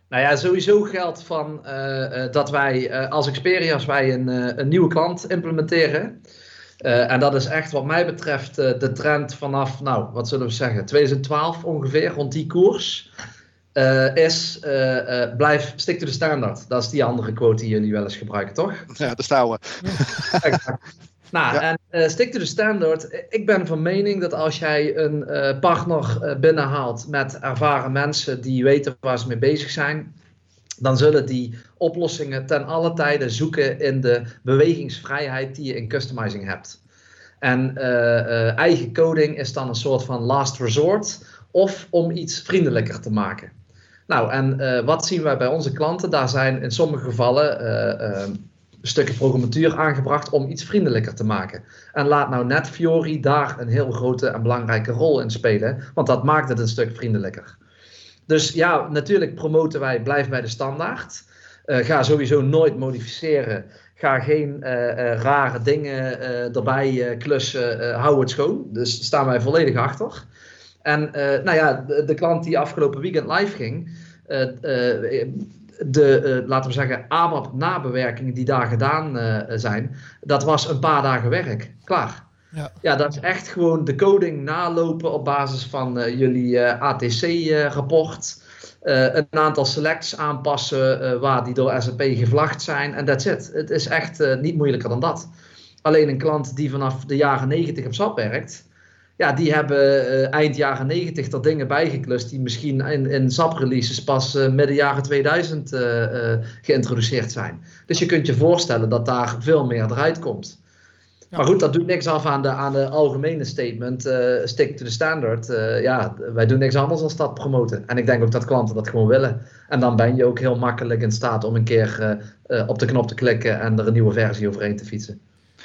Nou ja, sowieso geldt van eh, eh, dat wij eh, als Xperia, als wij een, eh, een nieuwe klant implementeren. Eh, en dat is echt wat mij betreft eh, de trend vanaf, nou, wat zullen we zeggen, 2012 ongeveer, rond die koers. eh, is blijf, stick to the standard. Dat is die andere quote die jullie wel eens gebruiken, toch? Ja, daar staan we. Nou, Ja. en stick to the standard. Ik ben van mening dat als jij een partner binnenhaalt met ervaren mensen die weten waar ze mee bezig zijn, dan zullen die oplossingen ten alle tijde zoeken in de bewegingsvrijheid die je in customizing hebt. En eh, eh, eigen coding is dan een soort van last resort of om iets vriendelijker te maken. Nou, en eh, wat zien wij bij onze klanten? Daar zijn in sommige gevallen stukken programmatuur aangebracht om iets vriendelijker te maken. En laat nou net Fiori daar een heel grote en belangrijke rol in spelen, want dat maakt het een stuk vriendelijker. Dus ja, natuurlijk promoten wij blijf bij de standaard. Eh, ga sowieso nooit modificeren. Ga geen eh, eh, rare dingen erbij klussen. hou het schoon. Dus staan wij volledig achter. En nou ja, de, klant die afgelopen weekend live ging, de, laten we zeggen, ABAP nabewerkingen die daar gedaan zijn, dat was een paar dagen werk. Klaar. Ja. ja, dat is echt gewoon de coding nalopen op basis van eh, jullie ATC-rapport. eh, een aantal selects aanpassen eh, waar die door SAP gevlacht zijn. En that's it. Het is echt eh, niet moeilijker dan dat. Alleen een klant die vanaf de jaren 90 op SAP werkt. Ja, die hebben eh, eind jaren 90 er dingen bijgeklust die misschien in, in SAP-releases pas eh, midden jaren 2000 eh, eh, geïntroduceerd zijn. Dus je kunt je voorstellen dat daar veel meer eruit komt. Ja. Maar goed, dat doet niks af aan de, aan de algemene statement. eh, stick to the standard. Eh, ja, wij doen niks anders dan dat promoten. En ik denk ook dat klanten dat gewoon willen. En dan ben je ook heel makkelijk in staat om een keer eh, eh, op de knop te klikken en er een nieuwe versie overheen te fietsen.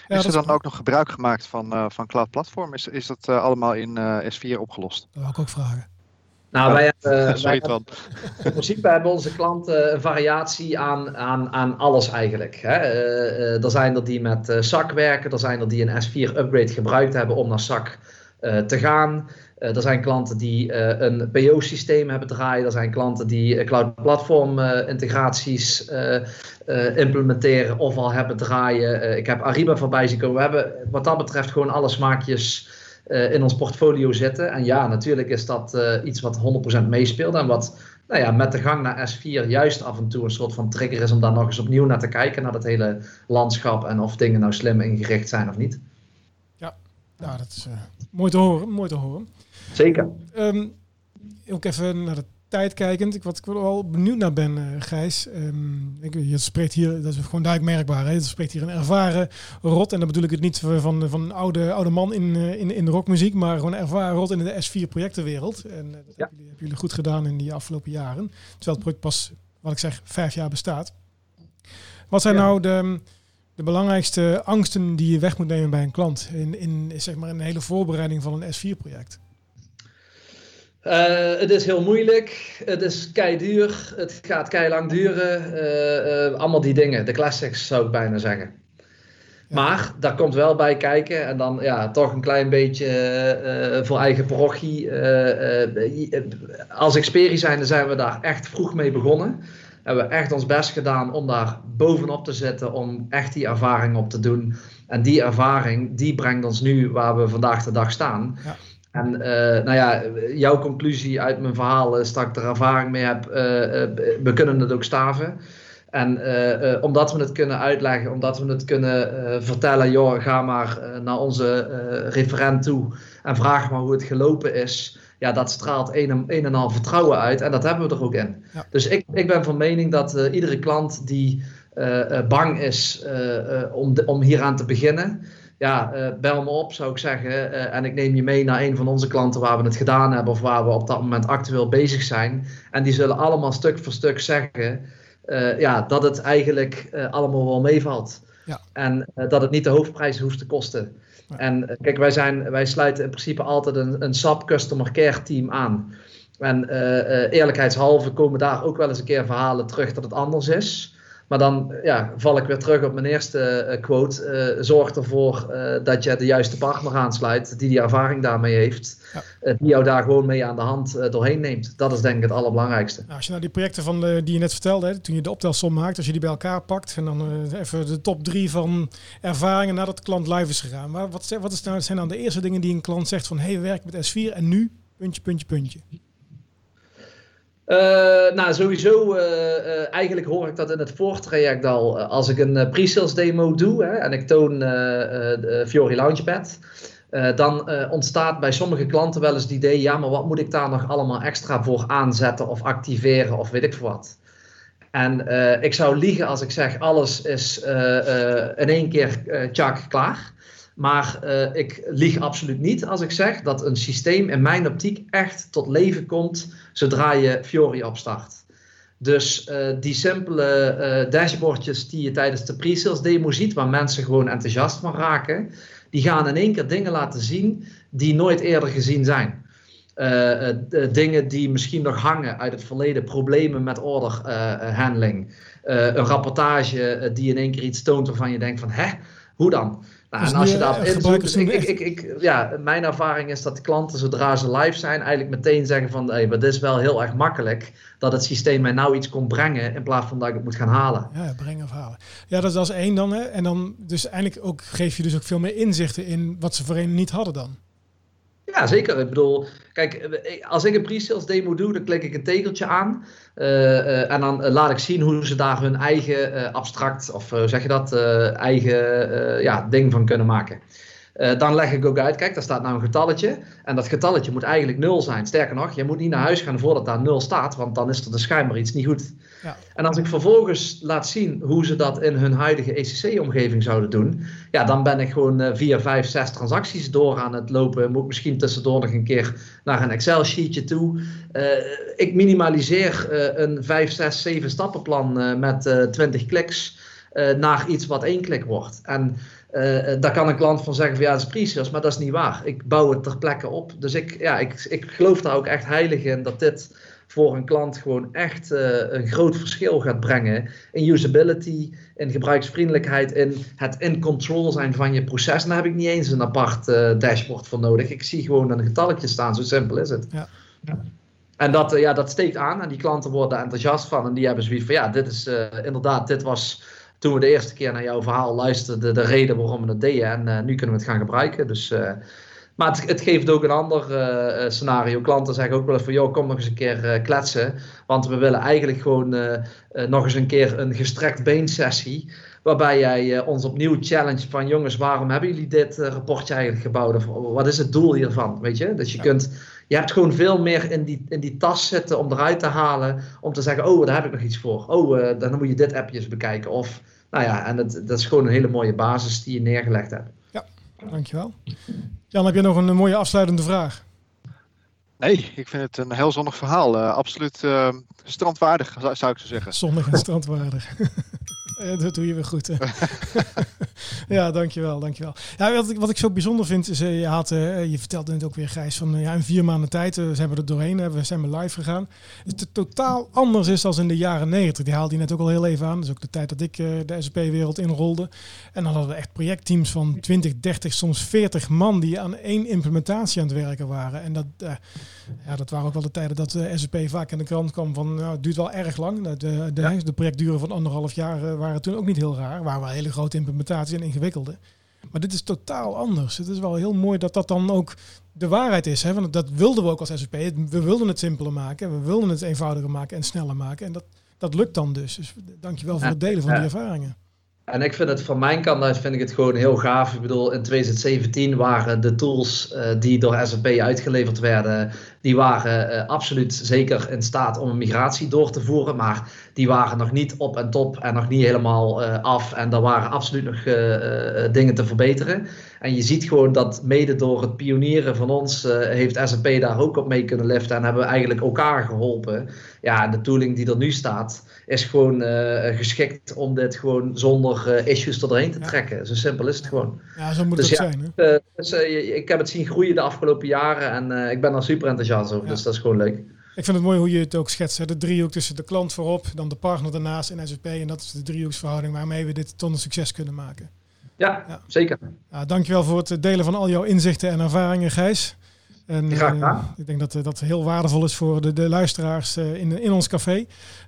Ja, is er dan ook nog gebruik gemaakt van, eh, van Cloud Platform? Is, is dat allemaal in eh, S4 opgelost? Dat wou ik ook vragen. Nou, wij hebben, wij Sorry, hebben- in principe hebben onze klanten een variatie aan, aan, aan alles eigenlijk. Hè. Eh, eh, er zijn er die met eh, SAC werken, er zijn er die een S4 upgrade gebruikt hebben om naar SAC eh, te gaan. Eh, er zijn klanten die eh, een PO-systeem hebben draaien. Er zijn klanten die eh, cloud platform eh, integraties eh, eh, implementeren of al hebben draaien. Eh, ik heb Ariba voorbij zien komen. We hebben wat dat betreft gewoon alle smaakjes eh, in ons portfolio zitten. En ja, natuurlijk is dat eh, iets wat 100% meespeelt en wat nou ja, met de gang naar S4 juist af en toe een soort van trigger is om daar nog eens opnieuw naar te kijken, naar dat hele landschap en of dingen nou slim ingericht zijn of niet. Nou, dat is eh, mooi te horen. Mooi te horen. Zeker. Ehm, ook even naar de tijd kijkend. Ik, wat ik wel benieuwd naar ben, eh, Gijs. Ehm, ik, je spreekt hier, dat is gewoon duidelijk merkbaar. Hè? Je spreekt hier een ervaren rot. En dan bedoel ik het niet van, van een oude, oude man in, eh, in, in de rockmuziek. Maar gewoon een ervaren rot in de S4 projectenwereld. En eh, dat Ja. hebben, jullie, hebben jullie goed gedaan in die afgelopen jaren. Terwijl het project pas, wat ik zeg, vijf jaar bestaat. Wat zijn Ja. nou de, de belangrijkste angsten die je weg moet nemen bij een klant? In, in, zeg maar, in een hele voorbereiding van een S4-project. Eh, het is heel moeilijk, het is kei duur, het gaat kei lang duren. eh, eh, allemaal die dingen, de classics zou ik bijna zeggen. Ja. Maar daar komt wel bij kijken en dan ja, toch een klein beetje voor eigen parochie. als Xperi zijn, zijn we daar echt vroeg mee begonnen. Hebben we echt ons best gedaan om daar bovenop te zitten, om echt die ervaring op te doen. En die ervaring, die brengt ons nu waar we vandaag de dag staan. Ja. En eh, nou ja, jouw conclusie uit mijn verhaal is dat ik er ervaring mee heb. eh, eh, we kunnen het ook staven. En eh, eh, omdat we het kunnen uitleggen, omdat we het kunnen eh, vertellen, joh, ga maar eh, naar onze eh, referent toe en vraag maar hoe het gelopen is. ja, dat straalt een en, een en al vertrouwen uit en dat hebben we er ook in. Dus ik, ik ben van mening dat iedere klant die bang is om, de, om hieraan te beginnen, ja, bel me op zou ik zeggen en ik neem je mee naar een van onze klanten waar we het gedaan hebben of waar we op dat moment actueel bezig zijn. En die zullen allemaal stuk voor stuk zeggen ja, dat het eigenlijk allemaal wel meevalt. Ja. En dat het niet de hoofdprijs hoeft te kosten. En eh, kijk, wij, zijn, wij sluiten in principe altijd een, een SAP Customer Care team aan. En eerlijkheidshalve komen daar ook wel eens een keer verhalen terug dat het anders is. Maar dan ja, val ik weer terug op mijn eerste uh, quote. Uh, zorg ervoor uh, dat je de juiste partner aansluit die die ervaring daarmee heeft. Ja. die jou daar gewoon mee aan de hand doorheen neemt. Dat is denk ik het allerbelangrijkste. Nou, als je nou die projecten van de, die je net vertelde, hè, toen je de optelsom maakt, als je die bij elkaar pakt en dan even de top drie van ervaringen nadat de klant live is gegaan. Maar wat, wat is nou, zijn dan de eerste dingen die een klant zegt van hé, hey, we werken met S4 en nu, puntje, puntje, puntje. Uh, nou, sowieso, uh, uh, eigenlijk hoor ik dat in het voortraject al. als ik een pre-sales demo doe hè, en ik toon de Fiori Launchpad, dan ontstaat bij sommige klanten wel eens het idee: ja, maar wat moet ik daar nog allemaal extra voor aanzetten of activeren of weet ik veel wat. En ik zou liegen als ik zeg: alles is in één keer tjak klaar. Maar uh, ik lieg absoluut niet als ik zeg dat een systeem in mijn optiek echt tot leven komt zodra je Fiori opstart. Dus uh, die simpele uh, dashboardjes die je tijdens de pre-sales demo ziet, waar mensen gewoon enthousiast van raken, die gaan in één keer dingen laten zien die nooit eerder gezien zijn. dingen die misschien nog hangen uit het verleden, problemen met order handling. een rapportage die in één keer iets toont waarvan je denkt van, hè, hoe dan? Nou, dus en als je daarop inzoekt, ik, ik, ik, ik, ja, mijn ervaring is dat de klanten zodra ze live zijn eigenlijk meteen zeggen van, hey, maar dit is wel heel erg makkelijk dat het systeem mij nou iets kon brengen in plaats van dat ik het moet gaan halen. Ja, brengen of halen. Ja, dat is als één dan. Hè? En dan dus eigenlijk ook geef je dus ook veel meer inzichten in wat ze voorheen niet hadden dan. Ja, zeker. Ik bedoel, kijk, als ik een pre-sales demo doe, dan klik ik een tegeltje aan. Uh, en dan laat ik zien hoe ze daar hun eigen abstract, of zeg je dat, eigen ja, ding van kunnen maken. Dan leg ik ook uit, kijk, daar staat nou een getalletje. En dat getalletje moet eigenlijk nul zijn. Sterker nog, je moet niet naar huis gaan voordat daar nul staat, want dan is er dus schijnbaar iets niet goed. En als ik vervolgens laat zien hoe ze dat in hun huidige ECC-omgeving zouden doen, ja, dan ben ik gewoon uh, vier, vijf, zes transacties door aan het lopen. Moet misschien tussendoor nog een keer naar een Excel-sheetje toe. Uh, ik minimaliseer een vijf, zes, zeven stappenplan met 20 kliks naar iets wat één klik wordt. En daar kan een klant van zeggen van ja, dat is pre maar dat is niet waar. Ik bouw het ter plekke op. Dus ik, ja, ik, ik geloof daar ook echt heilig in dat dit voor een klant gewoon echt uh, een groot verschil gaat brengen in usability, in gebruiksvriendelijkheid, in het in control zijn van je proces. Daar heb ik niet eens een apart uh, dashboard voor nodig. Ik zie gewoon een getalletje staan, zo simpel is het. Ja. ja. En dat, ja, dat steekt aan en die klanten worden enthousiast van en die hebben zoiets van ja, dit is inderdaad, dit was toen we de eerste keer naar jouw verhaal luisterden, de reden waarom we het deden. En nu kunnen we het gaan gebruiken. Dus, maar het, het, geeft ook een ander uh, scenario. Klanten zeggen ook wel eens van, joh, kom nog eens een keer kletsen. Want we willen eigenlijk gewoon nog eens een keer een gestrekt beensessie. Waarbij jij ons opnieuw challenge van, jongens, waarom hebben jullie dit rapportje eigenlijk gebouwd? Of wat is het doel hiervan? Weet je? Dus je kunt je hebt gewoon veel meer in die, in die tas zitten om eruit te halen. Om te zeggen, oh, daar heb ik nog iets voor. Oh, uh, dan moet je dit appje eens bekijken. Of, nou ja, en het, dat is gewoon een hele mooie basis die je neergelegd hebt. Ja, dankjewel. Jan, heb je nog een mooie afsluitende vraag? Nee, ik vind het een heel zonnig verhaal. Uh, absoluut uh, strandwaardig, zou ik zo zeggen. Zonnig en strandwaardig. dat doe je weer goed. Hè? ja, dankjewel, dankjewel. Ja, wat, ik, wat ik zo bijzonder vind, is uh, je, had, uh, je vertelde net ook weer, Gijs, van ja, in vier maanden tijd zijn we er doorheen. we zijn we live gegaan. Het totaal anders is dan in de jaren negentig. Die haalde je net ook al heel even aan. Dat is ook de tijd dat ik de SAP-wereld inrolde. En dan hadden we echt projectteams van 20, 30, soms 40 man die aan één implementatie aan het werken waren. En dat, ja, dat waren ook wel de tijden dat de SAP vaak in de krant kwam van, nou, het duurt wel erg lang. De, de, de, de projectduren van anderhalf jaar waren toen ook niet heel raar. Waren wel hele grote implementaties en ingewikkelde. Maar dit is totaal anders. Het is wel heel mooi dat dat dan ook de waarheid is. Hè? Want dat wilden we ook als SAP. We wilden het simpeler maken. We wilden het eenvoudiger maken en sneller maken. En dat, dat lukt dan dus. Dus dankjewel voor het delen van die ervaringen. En ik vind het van mijn kant uit vind ik het gewoon heel gaaf. Ik bedoel, in 2017 waren de tools uh, die door SAP uitgeleverd werden, die waren uh, absoluut zeker in staat om een migratie door te voeren. Maar die waren nog niet op en top en nog niet helemaal uh, af. En er waren absoluut nog dingen te verbeteren. En je ziet gewoon dat mede door het pionieren van ons heeft SAP daar ook op mee kunnen liften. En hebben we eigenlijk elkaar geholpen. Ja, en de tooling die er nu staat is gewoon geschikt om dit gewoon zonder issues erheen te ja. trekken. Zo simpel is het gewoon. Ja, zo moet dus het ja, zijn. Hè? Dus, ik heb het zien groeien de afgelopen jaren en ik ben er super enthousiast over. Ja. Dus dat is gewoon leuk. Ik vind het mooi hoe je het ook schetst. Hè? De driehoek tussen de klant voorop, dan de partner daarnaast in SAP. En dat is de driehoeksverhouding waarmee we dit tot een succes kunnen maken. Ja, ja. zeker. Ja, dankjewel voor het delen van al jouw inzichten en ervaringen, Gijs. En, Graag gedaan. Uh, ik denk dat dat heel waardevol is voor de, de luisteraars uh, in, in ons café.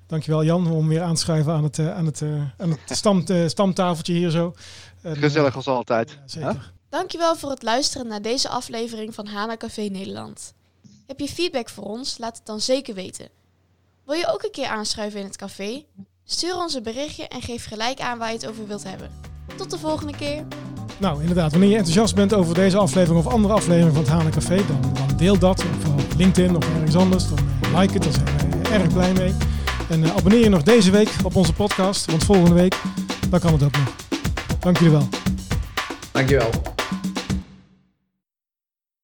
Dankjewel Jan om weer aan te schuiven aan het, uh, aan het, aan het stam, stamtafeltje hier zo. En, Gezellig als altijd. zeker. Huh? Dankjewel voor het luisteren naar deze aflevering van Hana Café Nederland. Heb je feedback voor ons? Laat het dan zeker weten. Wil je ook een keer aanschuiven in het café? Stuur ons een berichtje en geef gelijk aan waar je het over wilt hebben. Tot de volgende keer. Nou, inderdaad. Wanneer je enthousiast bent over deze aflevering of andere afleveringen van het Hana Café, dan, dan, deel dat op LinkedIn of ergens anders. Dan uh, like het, daar zijn we erg blij mee. En uh, abonneer je nog deze week op onze podcast, want volgende week, dan kan het ook nog. Dank jullie wel. Dankjewel.